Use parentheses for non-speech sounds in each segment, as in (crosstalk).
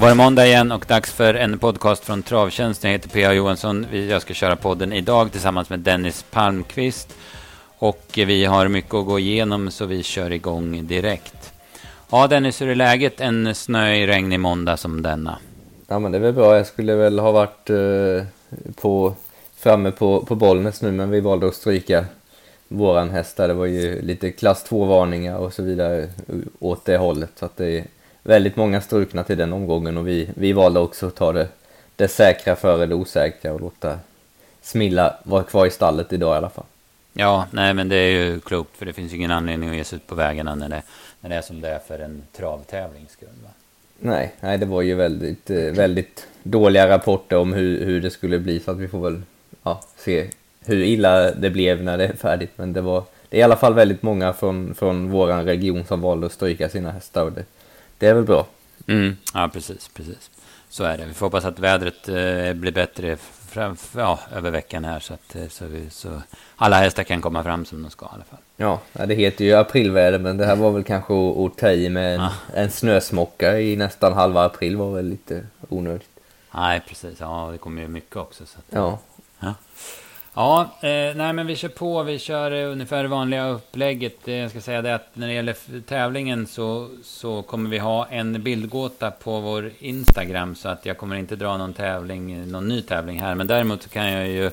var det måndag igen och dags för en podcast från Travtjänsten. Jag heter P.A. Johansson. Jag ska köra podden idag tillsammans med Dennis Palmqvist. Och vi har mycket att gå igenom så vi kör igång direkt. Ja Dennis, hur är läget en snöig, regnig måndag som denna? Ja men det är väl bra. Jag skulle väl ha varit eh, på, framme på, på Bollnäs nu men vi valde att stryka våran häst där. Det var ju lite klass 2-varningar och så vidare eh, åt det hållet. Så att det väldigt många strukna till den omgången och vi, vi valde också att ta det, det säkra före det osäkra och låta Smilla vara kvar i stallet idag i alla fall. Ja, nej men det är ju klokt för det finns ju ingen anledning att ge sig ut på vägarna när det, när det är som det är för en travtävlings skull. Va? Nej, nej, det var ju väldigt, eh, väldigt dåliga rapporter om hur, hur det skulle bli så att vi får väl ja, se hur illa det blev när det är färdigt. Men det var det är i alla fall väldigt många från, från våran region som valde att stryka sina hästar och det, det är väl bra. Mm, ja, precis, precis. Så är det. Vi får hoppas att vädret eh, blir bättre fram, ja, över veckan här så att eh, så, vi, så alla hästar kan komma fram som de ska i alla fall. Ja, det heter ju aprilväder men det här var väl kanske att ta i med en, ja. en snösmocka i nästan halva april var väl lite onödigt. Nej, precis. Ja, det kommer ju mycket också. Så att, ja. ja. Ja, eh, nej men vi kör på. Vi kör eh, ungefär det vanliga upplägget. Eh, jag ska säga det att när det gäller tävlingen så, så kommer vi ha en bildgåta på vår Instagram. Så att jag kommer inte dra någon tävling, någon ny tävling här. Men däremot så kan jag ju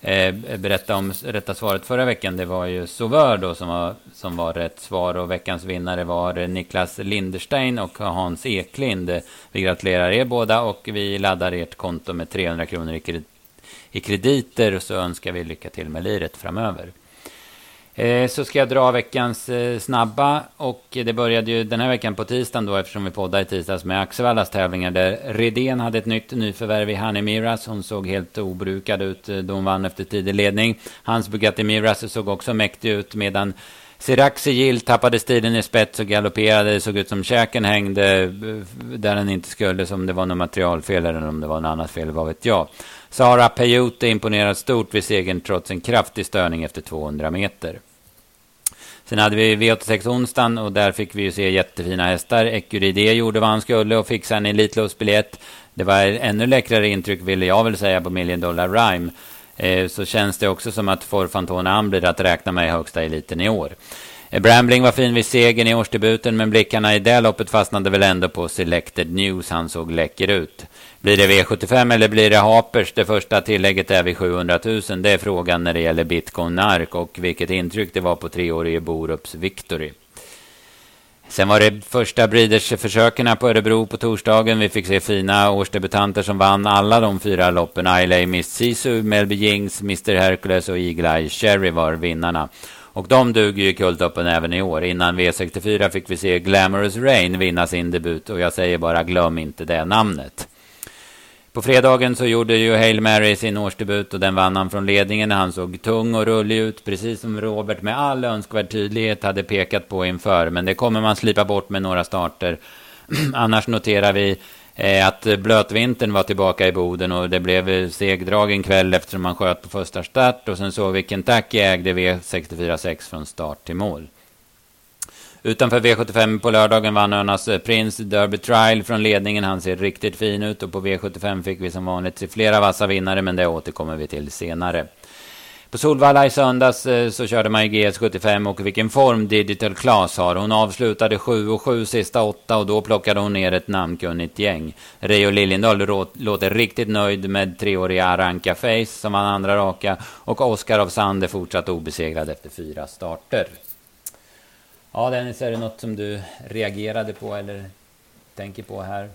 eh, berätta om rätta svaret förra veckan. Det var ju Sauveur då som var, som var rätt svar. Och veckans vinnare var Niklas Linderstein och Hans Eklind. Vi gratulerar er båda och vi laddar ert konto med 300 kronor i kredit i krediter och så önskar vi lycka till med liret framöver. Eh, så ska jag dra veckans eh, snabba och det började ju den här veckan på tisdagen då eftersom vi poddar i tisdags med Axevallas tävlingar där Redén hade ett nytt nyförvärv i Honey Miras. Hon såg helt obrukad ut eh, då hon vann efter tidig ledning. Hans Bugatti Miras såg också mäktig ut medan Siraxi tappade stilen i spets och galopperade. Det såg ut som käken hängde eh, där den inte skulle, som det var något materialfel eller om det var något annat fel, vad vet jag. Sara Peyote imponerade stort vid segern trots en kraftig störning efter 200 meter. Sen hade vi V86 onsdagen och där fick vi ju se jättefina hästar. Ecuride gjorde vad han skulle och fixade en Elitloppsbiljett. Det var ännu läckrare intryck vill jag väl säga på Million Dollar Rhyme. Eh, så känns det också som att Forfantona blir att räkna med i högsta eliten i år. Eh, Brambling var fin vid segern i årsdebuten men blickarna i det loppet fastnade väl ändå på Selected News. Han såg läcker ut. Blir det V75 eller blir det Hapers? Det första tillägget är vid 700 000. Det är frågan när det gäller Bitcoin Nark och vilket intryck det var på treårige Borups Victory. Sen var det första Breeders-försöken på Örebro på torsdagen. Vi fick se fina årsdebutanter som vann alla de fyra loppen. Islay, Miss Sisu, Melby Jings, Mr Hercules och Eagle Eye Cherry var vinnarna. Och de duger ju Kultoppen även i år. Innan V64 fick vi se Glamorous Rain vinna sin debut och jag säger bara glöm inte det namnet. På fredagen så gjorde ju Hail Mary sin årsdebut och den vann han från ledningen. Han såg tung och rullig ut, precis som Robert med all önskvärd tydlighet hade pekat på inför. Men det kommer man slipa bort med några starter. (clears throat) Annars noterar vi eh, att blötvintern var tillbaka i Boden och det blev eh, segdragen kväll eftersom man sköt på första start. Och sen såg vi Kentucky ägde V64-6 från start till mål. Utanför V75 på lördagen vann Önas eh, Prince Derby Trial från ledningen. Han ser riktigt fin ut och på V75 fick vi som vanligt se flera vassa vinnare men det återkommer vi till senare. På Solvalla i söndags eh, så körde man i GS75 och vilken form Digital Class har. Hon avslutade 7 och 7 sista åtta och då plockade hon ner ett namnkunnigt gäng. Reijo Liljendahl låter riktigt nöjd med treåriga Aranka Face som vann andra raka och Oskar av Sande fortsatt obesegrad efter fyra starter. Ja Dennis, är det något som du reagerade på eller tänker på här?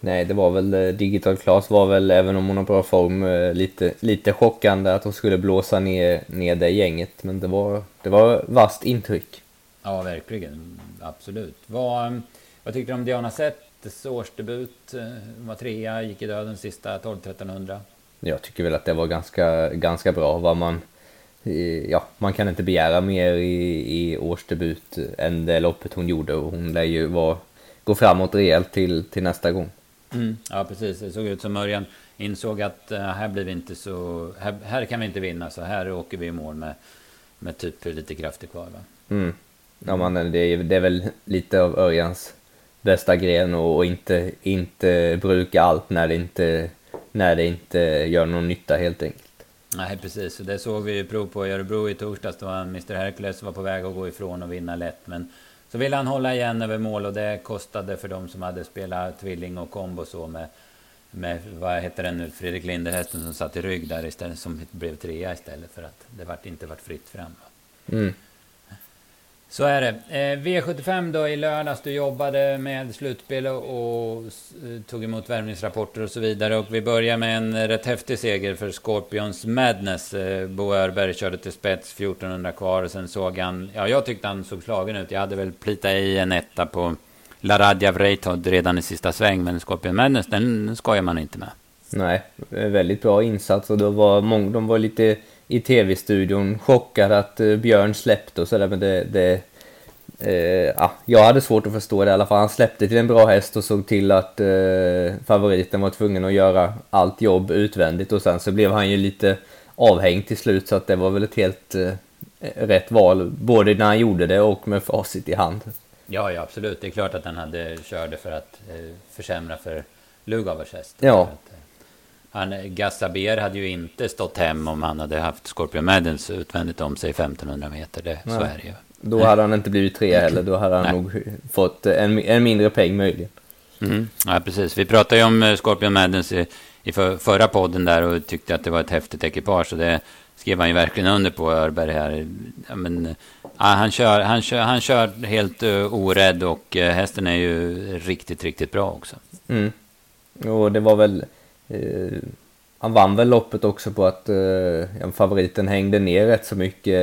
Nej, det var väl eh, Digital Class var väl, även om hon har bra form, eh, lite, lite chockande att hon skulle blåsa ner, ner det gänget. Men det var, det var vast intryck. Ja, verkligen. Absolut. Vad, vad tyckte du om Diana Zetts årsdebut? Hon var trea, gick i döden sista 12-1300. Jag tycker väl att det var ganska, ganska bra. Vad man, ja, man kan inte begära mer i, i årsdebut än det loppet hon gjorde och hon lär ju vara, gå framåt rejält till, till nästa gång. Mm, ja, precis. Det såg ut som Örjan insåg att uh, här blir vi inte så... Här, här, kan vi inte vinna, så här åker vi i mål med, med typ lite krafter kvar. Va? Mm. Ja, man, det, är, det är väl lite av Örjans bästa gren och, och, inte, inte bruka allt när det inte, när det inte gör någon nytta helt enkelt. Nej, precis. Det såg vi ju prov på i Örebro i torsdags. Då Mr Hercules var på väg att gå ifrån och vinna lätt. Men så ville han hålla igen över mål och det kostade för dem som hade spelat tvilling och kombo så med, med vad heter den nu, Fredrik Linder, hästen som satt i rygg där istället, som blev trea istället för att det vart, inte vart fritt fram. Mm. Så är det. Eh, V75 då i lördags, du jobbade med slutspel och, eh, tog emot värvningsrapporter och så vidare. Och vi börjar med en rätt häftig seger för Scorpions Madness. Eh, Bo Örberg körde till spets, 1400 kvar. Och sen såg han, ja jag tyckte han såg slagen ut. Jag hade väl plitat i en etta på Laradja Vreitod redan i sista sväng. Men Scorpion Madness, den skojar man inte med. Nej, väldigt bra insats och då var många, de var lite i tv-studion chockad att uh, Björn släppte och sådär men det, det uh, ja, jag hade svårt att förstå det i alla fall. Han släppte till en bra häst och såg till att uh, favoriten var tvungen att göra allt jobb utvändigt och sen så blev han ju lite avhängd till slut så att det var väl ett helt rätt val både när han gjorde det och med facit i hand. Ja, ja absolut. Det är klart att han hade körde för att försämra för Lugavers häst. Ja. Han, Gassaber hade ju inte stått hem om han hade haft Scorpion Maddens utvändigt om sig 1500 meter. Det, så är det ju. Då hade han inte blivit tre heller. Då hade han Nej. nog fått en, en mindre peng möjligen. Mm. Ja, precis. Vi pratade ju om eh, Scorpion Maddens i, i för, förra podden där och tyckte att det var ett häftigt ekipage. Och det skrev han ju verkligen under på, Örberg här. Ja, men, ja, han, kör, han, kör, han kör helt uh, orädd och uh, hästen är ju riktigt, riktigt bra också. Mm. Och det var väl han vann väl loppet också på att eh, favoriten hängde ner rätt så mycket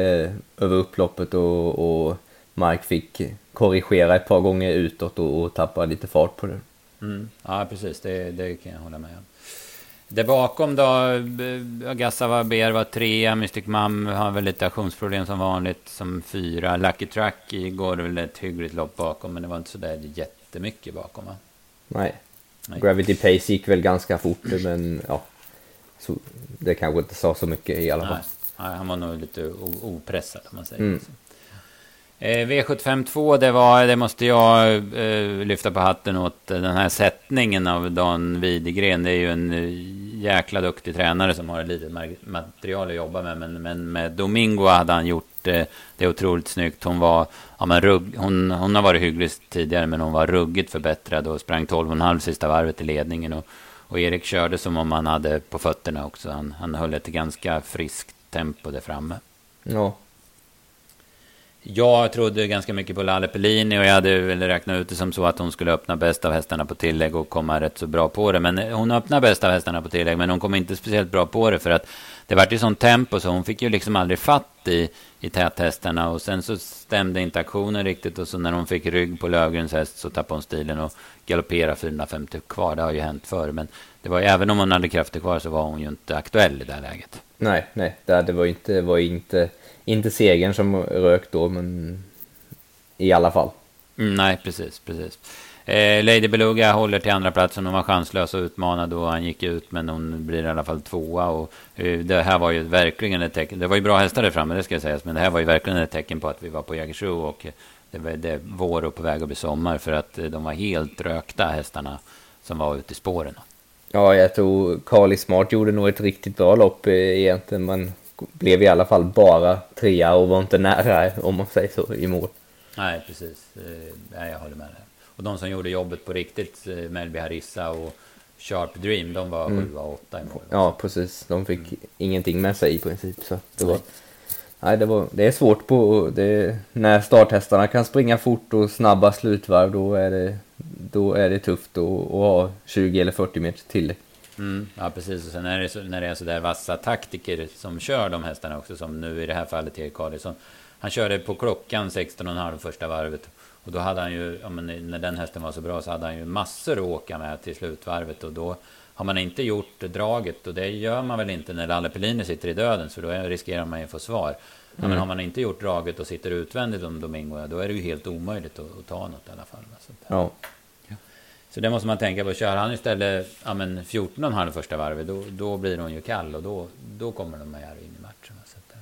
över upploppet och, och Mark fick korrigera ett par gånger utåt och, och tappa lite fart på det. Mm. Ja, precis. Det, det kan jag hålla med om. Det bakom då, Gassava Ber var trea, Mystic Mum har väl lite aktionsproblem som vanligt som fyra. Lucky Track går väl ett hyggligt lopp bakom, men det var inte så där jättemycket bakom va? Nej. Nej. Gravity Pace gick väl ganska fort, men ja. Så det kanske inte sa så mycket i alla fall. Nej, han var nog lite opressad om man säger mm. så. Eh, V75 2, det, var, det måste jag eh, lyfta på hatten åt. Den här sättningen av Dan Widegren. Det är ju en eh, jäkla duktig tränare som har ett litet material att jobba med. Men, men med Domingo hade han gjort eh, det otroligt snyggt. Hon var, ja men rugg, hon, hon har varit hygglig tidigare men hon var ruggigt förbättrad och sprang 12,5 sista varvet i ledningen. Och, och Erik körde som om han hade på fötterna också. Han, han höll ett ganska friskt tempo där framme. Ja, jag trodde ganska mycket på Lalle Pellini och jag hade väl räknat ut det som så att hon skulle öppna bäst av hästarna på tillägg och komma rätt så bra på det. Men hon öppnade bäst av hästarna på tillägg, men hon kom inte speciellt bra på det för att det vart ju sånt tempo så hon fick ju liksom aldrig fatt i, i täthästarna och sen så stämde inte aktionen riktigt och så när hon fick rygg på Löfgrens häst så tappade hon stilen och galopperade 450 kvar. Det har ju hänt förr, men det var ju, även om hon hade krafter kvar så var hon ju inte aktuell i det här läget. Nej, nej, det var inte, var inte inte segern som rök då, men i alla fall. Mm, nej, precis, precis. Eh, Lady Beluga håller till andra platsen. Hon var chanslös och utmanad då han gick ut, men hon blir i alla fall tvåa. Och, eh, det här var ju verkligen ett tecken. Det var ju bra hästar där framme, det ska sägas. Men det här var ju verkligen ett tecken på att vi var på Jägersro och det var det vår och på väg att bli sommar. För att eh, de var helt rökta hästarna som var ute i spåren. Ja, jag tror Carly Smart gjorde nog ett riktigt bra lopp eh, egentligen. Men blev i alla fall bara trea och var inte nära, om man säger så, i mål. Nej, precis. Eh, nej, jag håller med dig. Och de som gjorde jobbet på riktigt, eh, Melby Harissa och Sharp Dream, de var mm. 7 och 8 i mål. Ja, precis. De fick mm. ingenting med sig i princip. Så det var... Nej, det, var, det är svårt på... Det, när starthästarna kan springa fort och snabba slutvarv, då är det, då är det tufft att, att ha 20 eller 40 meter till. Mm, ja, precis. Och sen är det så, när det är så där vassa taktiker som kör de hästarna också, som nu i det här fallet Erik Karlsson. Han körde på klockan 16,5 första varvet. Och då hade han ju, ja, när den hästen var så bra så hade han ju massor att åka med till slutvarvet. Och då har man inte gjort draget, och det gör man väl inte när Lalle Pellini sitter i döden, så då riskerar man ju att få svar. Mm. Men har man inte gjort draget och sitter utvändigt om Domingo, då är det ju helt omöjligt att, att ta något i alla fall. Ja. Så det måste man tänka på. Kör han istället ja, men 14,5 första varvet, då, då blir hon ju kall och då, då kommer de här in i matchen. Så att, Eh,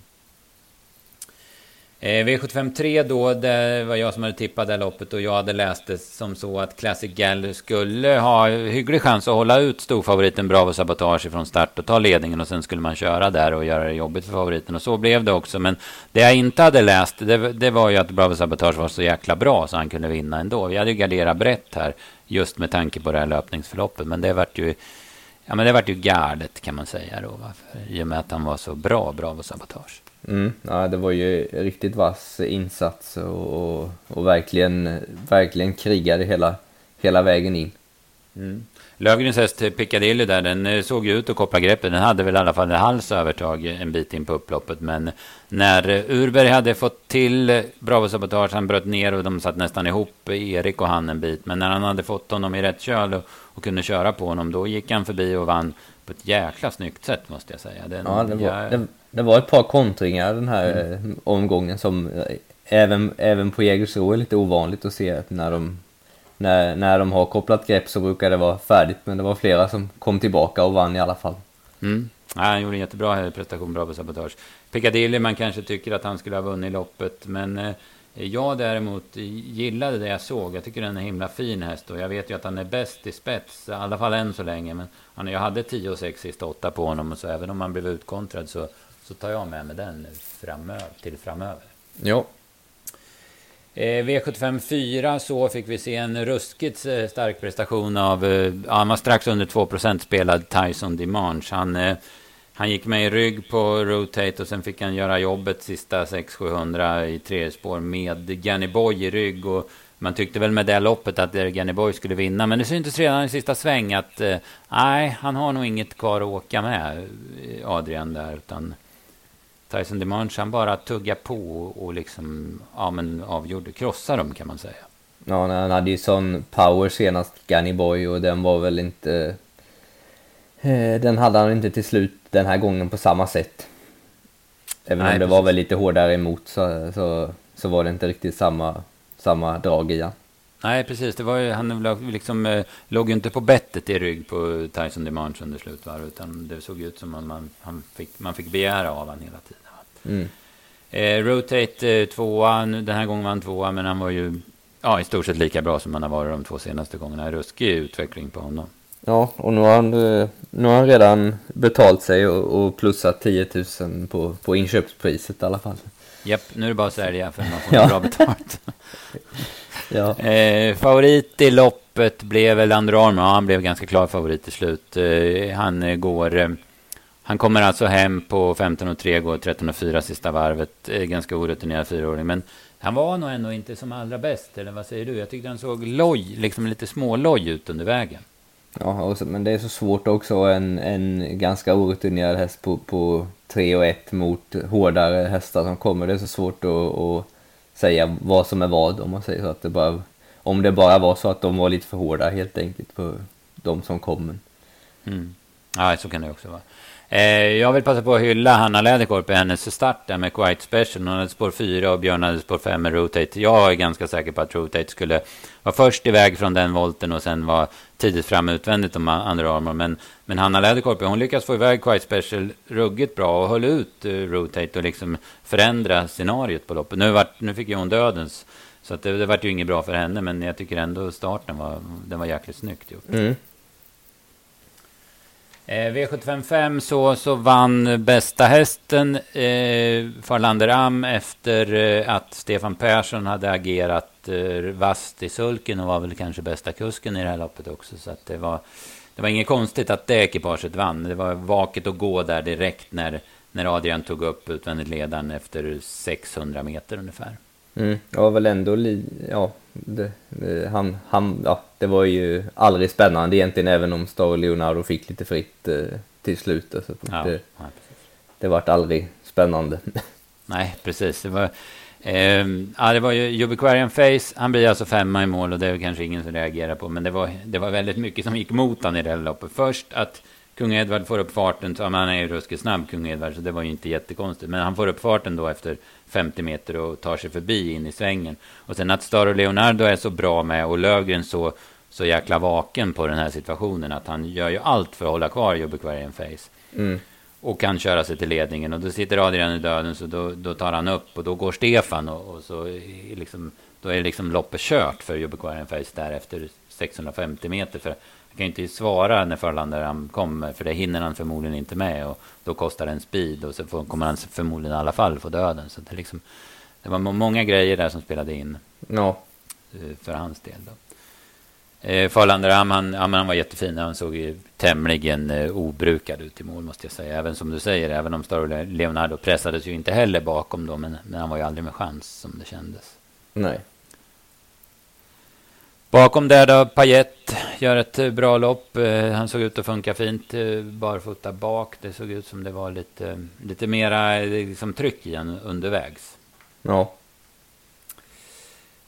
Eh, V753 då, det var jag som hade tippat det loppet och jag hade läst det som så att Classic Gal skulle ha hygglig chans att hålla ut storfavoriten Bravo Sabotage från start och ta ledningen och sen skulle man köra där och göra det jobbigt för favoriten och så blev det också. Men det jag inte hade läst, det, det var ju att Bravo Sabotage var så jäkla bra så han kunde vinna ändå. Vi hade ju garderat brett här just med tanke på det här löpningsförloppet, men det vart ju Ja, men det vart ju gardet kan man säga då, varför? i och med att han var så bra, Bravo Sabotage. Mm, ja, det var ju riktigt vass insats och, och, och verkligen, verkligen krigade hela, hela vägen in. Mm. Lövgrens häst Piccadilly där, den eh, såg ju ut att koppla greppet. Den hade väl i alla fall en hals övertag eh, en bit in på upploppet. Men när eh, Urberg hade fått till Bravo Sabotage, han bröt ner och de satt nästan ihop, Erik och han en bit. Men när han hade fått honom i rätt köl och, och kunde köra på honom, då gick han förbi och vann på ett jäkla snyggt sätt måste jag säga. Den, ja, det var, det, det var ett par kontringar den här mm. omgången som även, även på Jägersro är lite ovanligt att se när de när, när de har kopplat grepp så brukar det vara färdigt. Men det var flera som kom tillbaka och vann i alla fall. Mm. Ja, han gjorde en jättebra prestation, bra på sabotage. Piccadilly, man kanske tycker att han skulle ha vunnit loppet. Men eh, jag däremot gillade det jag såg. Jag tycker den är en himla fin häst. Och jag vet ju att han är bäst i spets, i alla fall än så länge. Men han, jag hade 10 och 6 sista 8 på honom. Och så även om han blev utkontrad så, så tar jag med mig den framöver, till framöver. Ja, Eh, V75 4 så fick vi se en ruskigt eh, stark prestation av, eh, han var strax under 2% spelad Tyson Dimanche. Han, han gick med i rygg på Rotate och sen fick han göra jobbet sista 600-700 i tredje spår med Ganny Boy i rygg. Och man tyckte väl med det loppet att Ganny Boy skulle vinna. Men det syntes redan i sista sväng att eh, nej, han har nog inget kvar att åka med, eh, Adrian där. Utan Tyson DeMange, han bara tugga på och liksom, ja men avgjorde, krossade dem kan man säga. Ja, han hade ju sån power senast, Ganny Boy, och den var väl inte... Eh, den hade han inte till slut den här gången på samma sätt. Även Nej, om det precis. var väl lite hårdare emot så, så, så var det inte riktigt samma, samma drag i han. Nej, precis. Det var ju, han liksom, eh, låg ju inte på bettet i rygg på Tyson DeMange under slutvarv. Utan det såg ut som att man, han fick, man fick begära av honom hela tiden. Mm. Eh, Rotate eh, tvåa, den här gången var han tvåa, men han var ju ja, i stort sett lika bra som han har varit de två senaste gångerna. Ruskig utveckling på honom. Ja, och nu har han, eh, nu har han redan betalt sig och, och plussat 10 000 på, på inköpspriset i alla fall. Japp, nu är det bara att sälja för man får ja. bra betalt. (laughs) ja. eh, favorit i loppet blev väl Under Armour. Ja, han blev ganska klar favorit till slut. Eh, han eh, går... Eh, han kommer alltså hem på 15.3, går 13.4 sista varvet. Ganska orutinerad fyraåring. Men han var nog ändå inte som allra bäst, eller vad säger du? Jag tyckte han såg loj, liksom lite småloj ut under vägen. Ja, men det är så svårt också en, en ganska orutinerad häst på, på 3 och 1 mot hårdare hästar som kommer. Det är så svårt att, att säga vad som är vad om man säger så. Att det bara, om det bara var så att de var lite för hårda helt enkelt på de som kommer. Mm. Ja, så kan det också vara. Eh, jag vill passa på att hylla Hanna Läderkorp i hennes start där med Quite Special. Hon hade spår 4 och Björn hade spår 5 med Rotate. Jag är ganska säker på att Rotate skulle vara först iväg från den volten och sen vara tidigt fram utvändigt om andra armar. Men, men Hanna Läderkorp, hon lyckas få iväg Quite Special ruggigt bra och höll ut eh, Rotate och liksom förändra scenariot på loppet. Nu, vart, nu fick ju hon dödens. Så att det, det vart ju inget bra för henne, men jag tycker ändå starten var, den var jäkligt snyggt gjort. Mm. Eh, V755 så, så vann bästa hästen eh, Farlander Am efter eh, att Stefan Persson hade agerat eh, vasst i sulken och var väl kanske bästa kusken i det här loppet också. Så att det var, det var inget konstigt att det ekipaget vann. Det var vaket att gå där direkt när, när Adrian tog upp utvändigt ledaren efter 600 meter ungefär. Mm, var väl ändå li, ja, det, det, han, han, ja, det var ju aldrig spännande egentligen även om Star Leonardo fick lite fritt eh, till slut. Så ja, det, ja, det vart aldrig spännande. (laughs) Nej, precis. Det var, eh, ja, det var ju Ubiquarian Face. Han blir alltså femma i mål och det är kanske ingen som reagerar på. Men det var, det var väldigt mycket som gick mot honom i det här loppet. Först att kung Edvard får upp farten. Så, han är ju ruskigt snabb, kung Edvard, så det var ju inte jättekonstigt. Men han får upp farten då efter 50 meter och tar sig förbi in i svängen. Och sen att Staro Leonardo är så bra med och Lövgren så, så jäkla vaken på den här situationen att han gör ju allt för att hålla kvar Ubiquarian Face. Mm. och kan köra sig till ledningen. Och då sitter Adrian i döden så då, då tar han upp och då går Stefan och, och så liksom, då är liksom loppet kört för Jubbequarian Face där efter 650 meter. För jag kan ju inte svara när Förlander kommer för det hinner han förmodligen inte med och då kostar det en speed och så får, kommer han förmodligen i alla fall få döden. Så det, liksom, det var många grejer där som spelade in ja. Eh, för hans del. Då. Eh, Farlander, han, han, han var jättefin. Han såg ju tämligen eh, obrukad ut i mål måste jag säga. Även som du säger, även om Star Leonardo pressades ju inte heller bakom då. Men, men han var ju aldrig med chans som det kändes. Nej. Bakom där då, Payet gör ett eh, bra lopp. Eh, han såg ut att funka fint eh, barfota bak. Det såg ut som det var lite, lite mera liksom, tryck i en undervägs. Ja.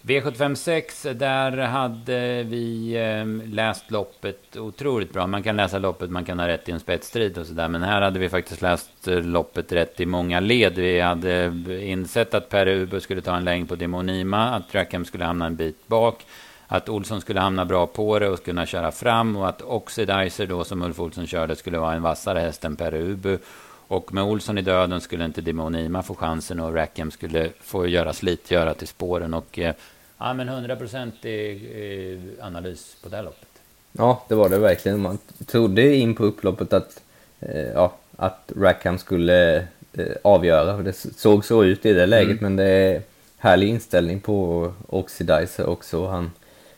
V756, där hade vi eh, läst loppet otroligt bra. Man kan läsa loppet, man kan ha rätt i en spetsstrid och sådär. Men här hade vi faktiskt läst loppet rätt i många led. Vi hade insett att Per Uber skulle ta en längd på Demonima, att Rackham skulle hamna en bit bak. Att Olsson skulle hamna bra på det och kunna köra fram. Och att Oxidizer då, som Ulf Olsson körde, skulle vara en vassare häst än Per Ubu. Och med Olsson i döden skulle inte Demonima få chansen och Rackham skulle få göra slitgöra till spåren. Och eh, Ja, men 100% analys på det här loppet. Ja, det var det verkligen. Man trodde in på upploppet att, eh, ja, att Rackham skulle eh, avgöra. Det såg så ut i det läget, mm. men det är härlig inställning på Oxidizer också. Han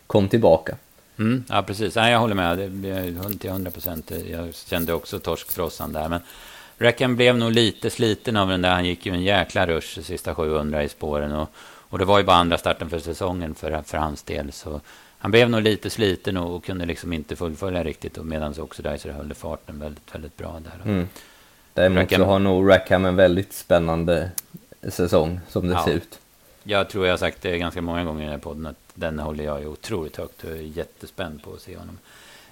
kom tillbaka. Mm, ja, precis. Nej, jag håller med. Till 100 procent. Jag kände också torskfrossan där. Men Rackham blev nog lite sliten av den där. Han gick ju en jäkla rush sista 700 i spåren. Och och det var ju bara andra starten för säsongen för, för hans del. Så han blev nog lite sliten och, och kunde liksom inte fullfölja riktigt. Och medan också Dicer höll farten väldigt, väldigt bra där. Mm. Däremot Rackham, så har nog Rackham en väldigt spännande säsong som det ja. ser ut. Jag tror jag har sagt det ganska många gånger i den här podden att den håller jag otroligt högt och är jättespänd på att se honom.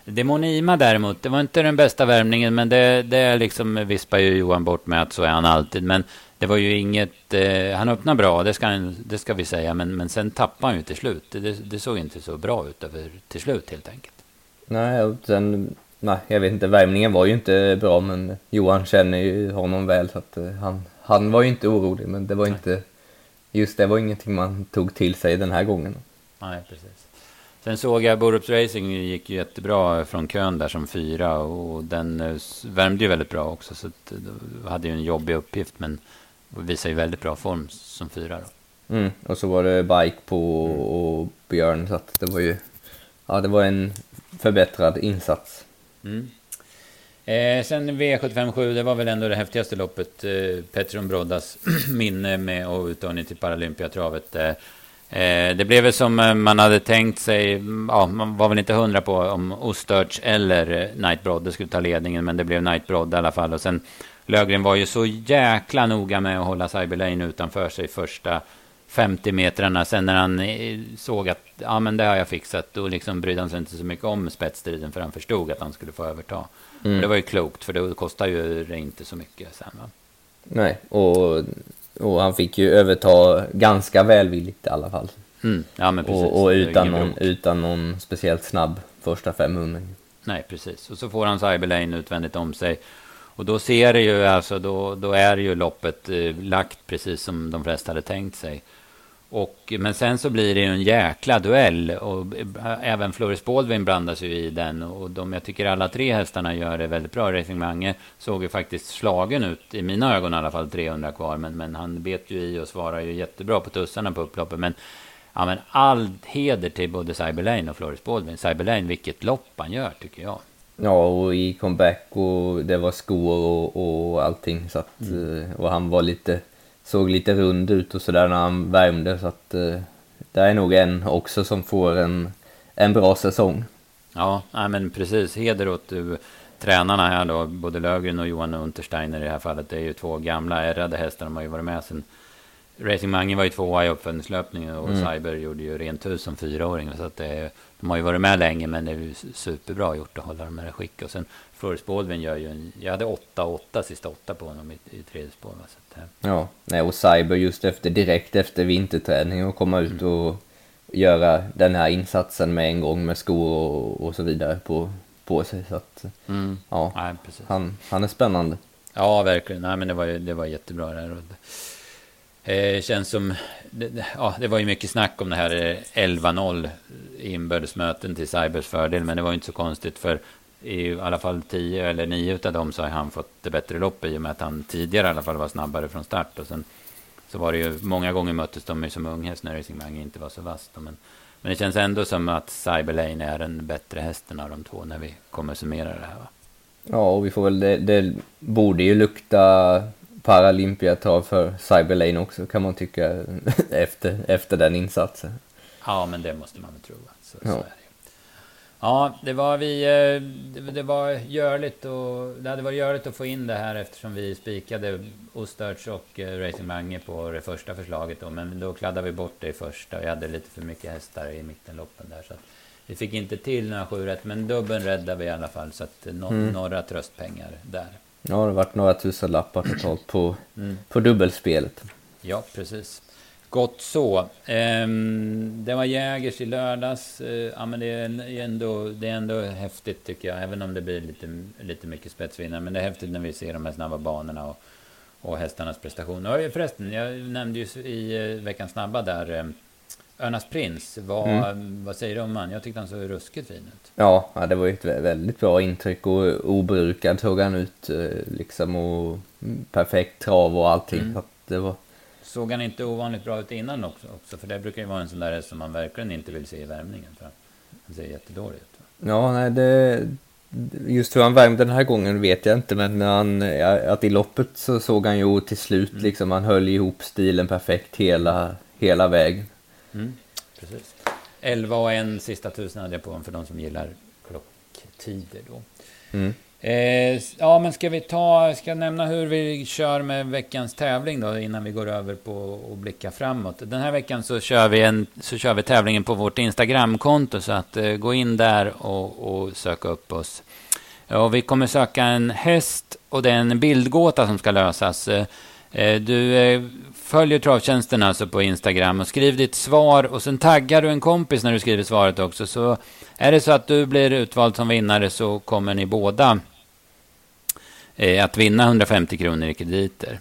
Demonima däremot, det var inte den bästa värmningen men det, det liksom vispar ju Johan bort med att så är han alltid. Men det var ju inget, eh, han öppnade bra, det ska, det ska vi säga, men, men sen tappade han ju till slut. Det, det såg inte så bra ut över, till slut helt enkelt. Nej, sen, nej, jag vet inte, värmningen var ju inte bra, men Johan känner ju honom väl, så att eh, han, han var ju inte orolig, men det var inte, just det var ingenting man tog till sig den här gången. Nej, precis. Sen såg jag Borups Racing gick ju jättebra från kön där som fyra och den eh, värmde ju väldigt bra också så att, hade ju en jobbig uppgift men visar ju väldigt bra form som fyra då. Mm, och så var det bike på och Björn, så att det var ju... Ja, det var en förbättrad insats. Mm. Eh, sen V757, det var väl ändå det häftigaste loppet. Eh, Petron Broddas (clears throat) minne med och uttagning till Paralympiatravet. Eh, eh, det blev väl som eh, man hade tänkt sig. Ja, man var väl inte hundra på om Ostörts eller Knight Brodde skulle ta ledningen, men det blev Knight Brodde i alla fall. Och sen Lögren var ju så jäkla noga med att hålla Cyberlane utanför sig första 50 metrarna. Sen när han eh, såg att ja, men det har jag fixat, då liksom brydde han sig inte så mycket om spetsstriden för han förstod att han skulle få överta. Mm. det var ju klokt, för det kostar ju det inte så mycket sen. Va? Nej, och, och han fick ju överta ganska välvilligt i alla fall. Mm. Ja, men precis. Och, och utan, någon, utan någon speciellt snabb första 500. Nej, precis. Och så får han Cyberlane utvändigt om sig. Och då ser det ju, alltså då, då är ju loppet eh, lagt precis som de flesta hade tänkt sig. Och, men sen så blir det ju en jäkla duell och även Floris Baldwin blandas ju i den och de, jag tycker alla tre hästarna gör det väldigt bra. Racing Mange såg ju faktiskt slagen ut, i mina ögon i alla fall, 300 kvar. Men, men han bet ju i och svarar ju jättebra på tussarna på upploppet. Men, ja, men all heder till både Cyberlane och Floris Baldwin. Cyberlane, vilket lopp han gör tycker jag. Ja, och i comeback och det var skor och, och allting. Så att, mm. Eh, och han var lite, såg lite rund ut och sådär när han värmde. Så att eh, det är nog en också som får en, en bra säsong. Ja, nej, men precis. Heder åt du, tränarna här då, både Lögren och Johan Untersteiner i det här fallet. Det är ju två gamla ärrade hästar, de har ju varit med sen Racing Mange var ju tvåa i uppföljningslöpningen och mm. Cyber gjorde ju rent hus som fyraåring. Så att det, de har ju varit med länge men det är ju superbra gjort att hålla dem i skick. Och sen Baldwin gör ju en, jag hade åtta åtta sista åtta på honom i, i tredje spår. Så att, ja, nej, och Cyber just efter, direkt efter vinterträning och komma ut mm. och göra den här insatsen med en gång med skor och, och så vidare på, på sig. Så att, mm. ja, nej, han, han är spännande. Ja, verkligen. Nej, men det var, det var jättebra där. Eh, känns som... Det, ja, det var ju mycket snack om det här 11-0 i inbördesmöten till Cybers fördel. Men det var ju inte så konstigt för i alla fall 10 eller 9 av dem så har han fått det bättre lopp i och med att han tidigare i alla fall var snabbare från start. Och sen så var det ju många gånger möttes de ju som unghäst när Racing Mange inte var så vass. Men, men det känns ändå som att Cyberlane är den bättre hästen av de två när vi kommer summera det här. Va? Ja, och vi får väl, det, det borde ju lukta Paralympiatrav för Cyberlane också kan man tycka (laughs) efter, efter den insatsen. Ja, men det måste man väl tro. Så, ja. så. Ja, det var vi... Eh, det var görligt och det hade varit görligt att få in det här eftersom vi spikade Ostörts och eh, Racing Mange på det första förslaget då. Men då kladdade vi bort det i första och jag hade lite för mycket hästar i mittenloppen där. Så vi fick inte till några sju rätt, men dubbeln räddade vi i alla fall. Så att no mm. några tröstpengar där. Ja, det har varit några tusen lappar totalt på, mm. på dubbelspelet. Ja, precis. Gott så. Ehm, det var Jägers i lördags. Ehm, ja, men det är, ändå, det är ändå häftigt tycker jag. Även om det blir lite, lite mycket spetsvinnare. Men det är häftigt när vi ser de här snabba banorna och, och hästarnas prestationer. Och förresten, jag nämnde ju i eh, veckans snabba där Örnas Prins. Vad, mm. vad säger du om han? Jag tyckte han såg ruskigt fin ut. Ja, det var ju ett väldigt bra intryck och obrukad tog han ut eh, liksom och perfekt trav och allting. Mm. det var Såg han inte ovanligt bra ut innan också? också? För det brukar ju vara en sån där som man verkligen inte vill se i värmningen. För han ser jättedålig ut. Ja, nej, det... Just hur han värmde den här gången vet jag inte, men han, att i loppet så såg han ju till slut mm. liksom, han höll ihop stilen perfekt hela, hela vägen. Mm, precis. 11 och en sista tusen hade jag på honom för de som gillar klocktider då. Mm. Eh, ja, men ska vi ta, ska jag nämna hur vi kör med veckans tävling då innan vi går över på att blicka framåt. Den här veckan så kör vi, en, så kör vi tävlingen på vårt Instagramkonto så att eh, gå in där och, och söka upp oss. Och vi kommer söka en häst och det är en bildgåta som ska lösas. Eh, eh, du eh, följer Travtjänsten alltså på Instagram och skriv ditt svar och sen taggar du en kompis när du skriver svaret också. Så är det så att du blir utvald som vinnare så kommer ni båda eh, att vinna 150 kronor i krediter.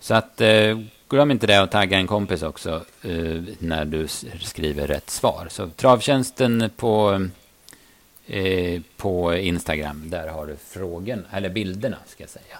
Så att eh, glöm inte det och tagga en kompis också eh, när du skriver rätt svar. Så Travtjänsten på, eh, på Instagram, där har du frågan, eller bilderna ska jag säga.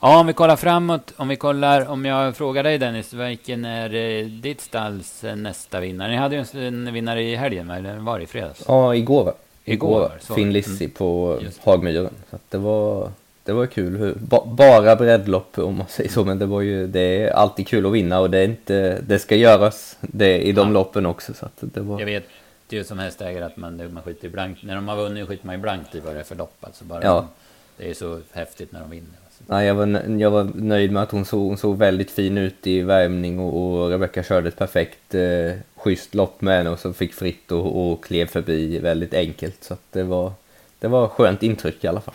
Ja, om vi kollar framåt, om vi kollar, om jag frågar dig Dennis, vilken är eh, ditt stalls eh, nästa vinnare? Ni hade ju en vinnare i helgen, eller var det i fredags? Ja, igår va? Igår, så. Finn Lissi mm. på Hagmyren. Så det var, det var kul. Ba, bara breddlopp om man (laughs) säger så, men det var ju, det är alltid kul att vinna och det är inte, det ska göras det i de ja. loppen också. Så det var... Jag vet ju som hästägare att man, man skiter blankt. När de har vunnit skiter man ju blankt i vad det är för lopp. Alltså bara ja. det är så häftigt när de vinner. Nej, jag, var, jag var nöjd med att hon såg, hon såg väldigt fin ut i värmning och, och Rebecca körde ett perfekt eh, schysst lopp med henne och så fick fritt och, och klev förbi väldigt enkelt. Så det var, det var skönt intryck i alla fall.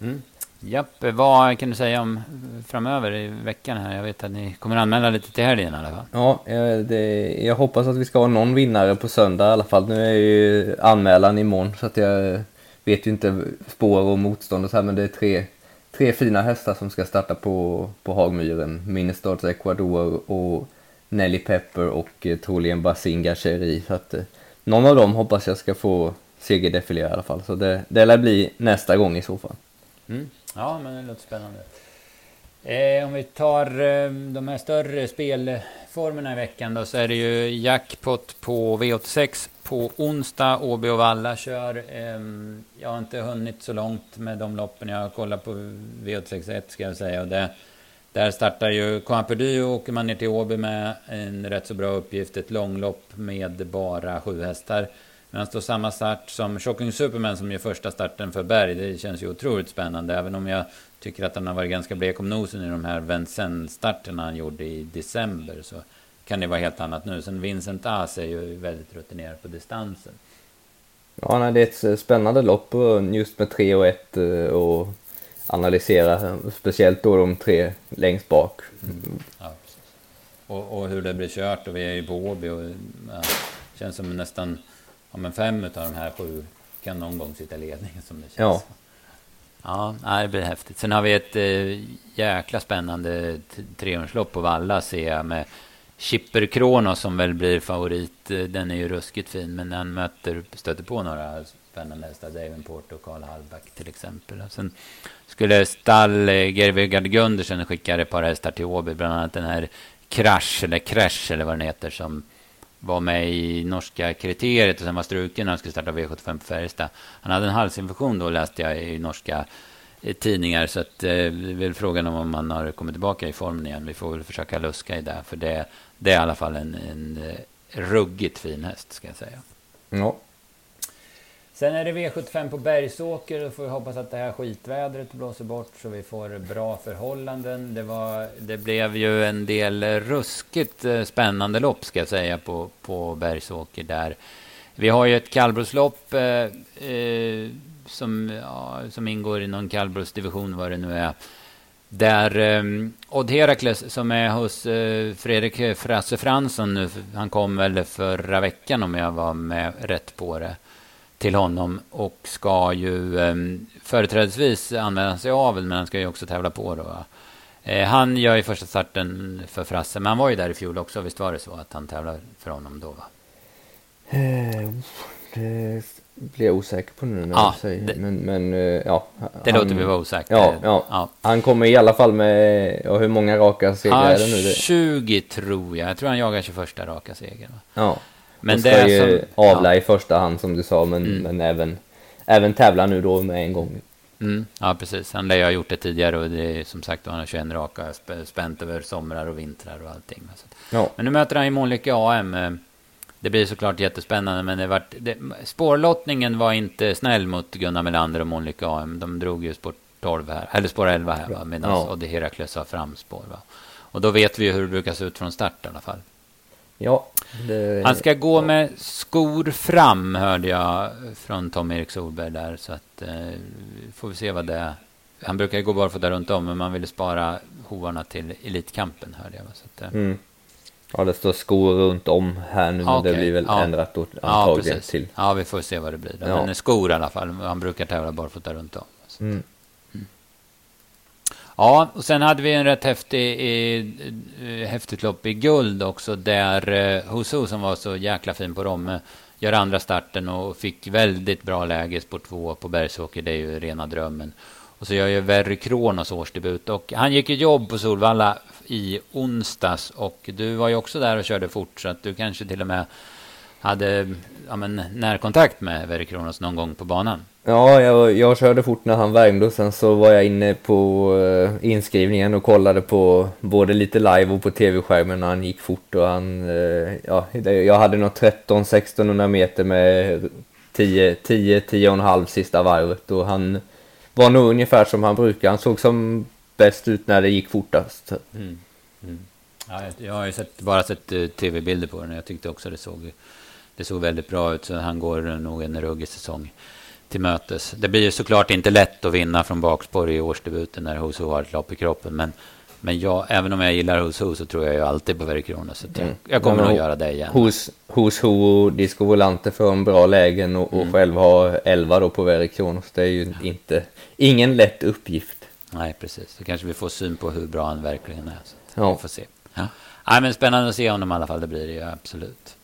Mm. Japp, vad kan du säga om framöver i veckan här? Jag vet att ni kommer anmäla lite till helgen i alla fall. Ja, det, jag hoppas att vi ska ha någon vinnare på söndag i alla fall. Nu är ju anmälan imorgon så att jag vet ju inte spår och motstånd och så här, men det är tre tre fina hästar som ska starta på, på Hagmyren. Minnestads Ecuador och Nelly Pepper och eh, troligen Basinga Cheri. Så att eh, någon av dem hoppas jag ska få segerdefilera i alla fall. Så det, det lär bli nästa gång i så fall. Mm. Ja, men det låter spännande. Eh, om vi tar eh, de här större spelformerna i veckan då så är det ju jackpot på V86 på onsdag. Åby och Valla kör. Eh, jag har inte hunnit så långt med de loppen. Jag har kollat på V861 ska jag säga. Och det, där startar ju Coimperdy och åker man ner till Åby med en rätt så bra uppgift. Ett långlopp med bara sju hästar. Men står samma start som Shocking Superman som gör första starten för Berg. Det känns ju otroligt spännande. Även om jag tycker att han har varit ganska blek om nosen i de här Vincennes-starterna han gjorde i december. Så kan det vara helt annat nu. Sen Vincent As är ju väldigt rutinerad på distansen. Ja, nej, det är ett spännande lopp just med 3 och 1 eh, och analysera. Speciellt då de tre längst bak. Mm. Ja, och, och, hur det blir kört och vi är i Båby och ja, känns som nästan ja, men fem av de här sju kan någon gång sitta i ledningen som det känns. Ja. Ja, det blir häftigt. Sen har vi ett eh, jäkla spännande trehjulslopp på Valla ser jag med Chipper Kronos som väl blir favorit. Eh, den är ju ruskigt fin, men den möter, stöter på några spännande hästar. Davenport och Karl Hallback till exempel. Sen skulle stall eh, Gervigard Gundersen skicka ett par hästar till Åby, bland annat den här Crash eller Crash eller vad den heter som var med i norska kriteriet och sen var struken när han skulle starta V75 på Färjestad. Han hade en halsinfektion då läste jag i norska eh, tidningar så att eh, det är väl frågan om han har kommit tillbaka i formen igen. Vi får väl försöka luska i det för det, det är i alla fall en, en eh, ruggigt fin häst ska jag säga. Ja. Sen är det V75 på Bergsåker. Då får vi hoppas att det här skitvädret blåser bort så vi får bra förhållanden. Det, var, det blev ju en del ruskigt eh, spännande lopp ska jag säga på, på Bergsåker där. Vi har ju ett kallblodslopp eh, eh, som, ja, som ingår i någon kallblodsdivision vad det nu är. Där eh, Odd Herakles som är hos eh, Fredrik Frasse Fransson nu, han kom väl förra veckan om jag var med rätt på det till honom och ska ju eh, företrädesvis använda sig av men han ska ju också tävla på då. Eh, han gör ju första starten för Frasse, men han var ju där i fjol också. Visst var det så att han tävlar för honom då? Va? Eh, det blir jag osäker på nu när ja, säger. Det, men, men eh, ja. Det han, låter vi vara osäkert. Ja, ja, ja, Han kommer i alla fall med, ja, hur många raka segrar är det nu? 20 tror jag. Jag tror han jagar 21 raka segrar. Ja. Men och det är ju som, avla ja. i första hand som du sa, men, mm. men även, även tävla nu då med en gång. Mm. Ja, precis. Han lär ju ha gjort det tidigare och det är som sagt han har 21 raka spänt över somrar och vintrar och allting. Ja. Men nu möter han ju Månlycke AM. Det blir såklart jättespännande, men det vart, det, spårlottningen var inte snäll mot Gunnar Melander och Månlycke AM. De drog ju spår 12 här, eller spår 11 här, medan ja. Odde Herakles har framspår. Va? Och då vet vi ju hur det brukar se ut från start i alla fall. Ja. Det... Han ska gå med skor fram, hörde jag från Tom-Erik Solberg där. Så att, eh, får vi se vad det är. Han brukar ju gå barfota runt om, men man ville spara hovarna till Elitkampen, hörde jag. Så att, eh. mm. Ja, det står skor runt om här nu, men okay. det blir väl ja. ändrat då, antagligen ja, till. Ja, vi får se vad det blir. Då. Ja. Men skor i alla fall. Han brukar tävla barfota runt om. Mm. Ja, och sen hade vi en rätt häftig, eh, häftigt lopp i guld också där eh, Husu som var så jäkla fin på Romme eh, gör andra starten och fick väldigt bra läge spår två på Bergsåker. Det är ju rena drömmen. Och så gör ju Verry Kronos årsdebut och han gick ju jobb på Solvalla i onsdags och du var ju också där och körde fort så att du kanske till och med hade ja, men, närkontakt med Verry Kronos någon gång på banan. Ja, jag, jag körde fort när han värmde och sen så var jag inne på eh, inskrivningen och kollade på både lite live och på tv-skärmen när han gick fort och han, eh, ja, jag hade nog 13-1600 meter med 10, 10, 10,5 sista varvet och han var nog ungefär som han brukar. Han såg som bäst ut när det gick fortast. Mm. Mm. Ja, jag har ju sett, bara sett uh, tv-bilder på den och jag tyckte också det såg, det såg väldigt bra ut så han går nog en ruggig säsong till mötes. Det blir ju såklart inte lätt att vinna från bakspår i årsdebuten när Husu har ett lopp i kroppen. Men, men jag, även om jag gillar Husu så tror jag ju alltid på Verikronos. Så jag, mm. jag kommer ja, nog göra det igen. Hos, och Disco Volante får en bra lägen och, och mm. själv ha 11 då på Verikronos. Det är ju inte, ingen lätt uppgift. Nej, precis. Så kanske vi får syn på hur bra han verkligen är. Så ja. Vi får se. Ja. Nej, men spännande att se honom i alla fall. Det blir det ju absolut.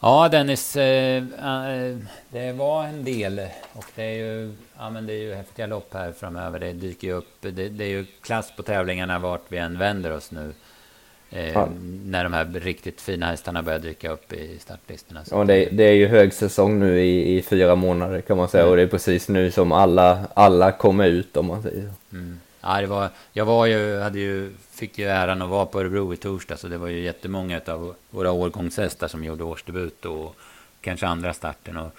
Ja, Dennis, eh, eh, det var en del och det är ju, ja, men det är ju häftiga lopp här framöver. Det dyker ju upp, det, det är ju klass på tävlingarna vart vi än vänder oss nu. Eh, ja. När de här riktigt fina hästarna börjar dyka upp i startlistorna. Ja, det, det, är ju högsäsong nu i, i fyra månader kan man säga mm. och det är precis nu som alla, alla kommer ut om man säger så. Mm. Ja, det var, jag var ju, hade ju fick ju äran att vara på Örebro i torsdag så det var ju jättemånga av våra årgångshästar som gjorde årsdebut och kanske andra starten. Och,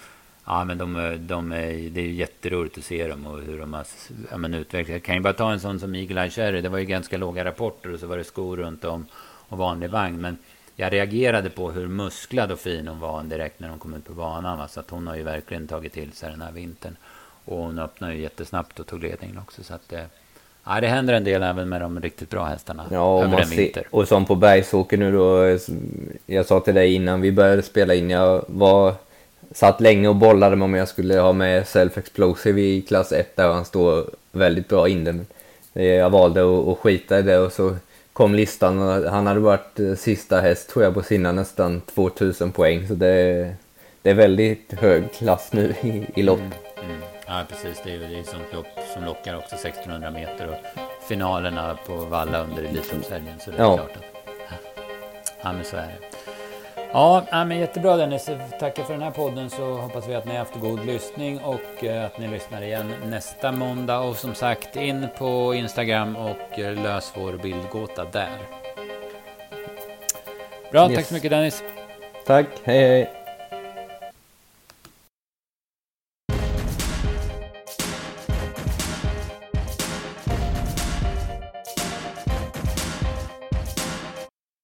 ja, men de, de är, det är ju jätteroligt att se dem och hur de har ja, men utvecklats. Jag kan ju bara ta en sån som Eagle Eye Cherry. Det var ju ganska låga rapporter och så var det skor runt om och vanlig vagn. Men jag reagerade på hur musklad och fin hon var direkt när hon kom ut på banan. Va? Så att hon har ju verkligen tagit till sig den här vintern. Och hon öppnade ju jättesnabbt och tog ledningen också. Så att, eh, Ja, det händer en del även med de riktigt bra hästarna. Ja, och, man ser, och som på Bergsåker nu då. Jag sa till dig innan vi började spela in, jag var satt länge och bollade med om jag skulle ha med Self Explosive i klass 1 där han står väldigt bra inne. Men jag valde att, att skita i det och så kom listan och han hade varit eh, sista häst tror jag på sina nästan 2000 poäng. Så det, det är väldigt hög klass nu i, i lopp. Mm, mm. Ja precis, det är ju sånt lopp som lockar också 1600 meter och finalerna på Valla under Elitloppshelgen. Så det är ja. klart att... Ja men så är det. Ja, men jättebra Dennis. Tackar för den här podden så hoppas vi att ni har haft god lyssning och eh, att ni lyssnar igen nästa måndag. Och som sagt, in på Instagram och eh, lös vår bildgåta där. Bra, yes. tack så mycket Dennis. Tack, hej hej.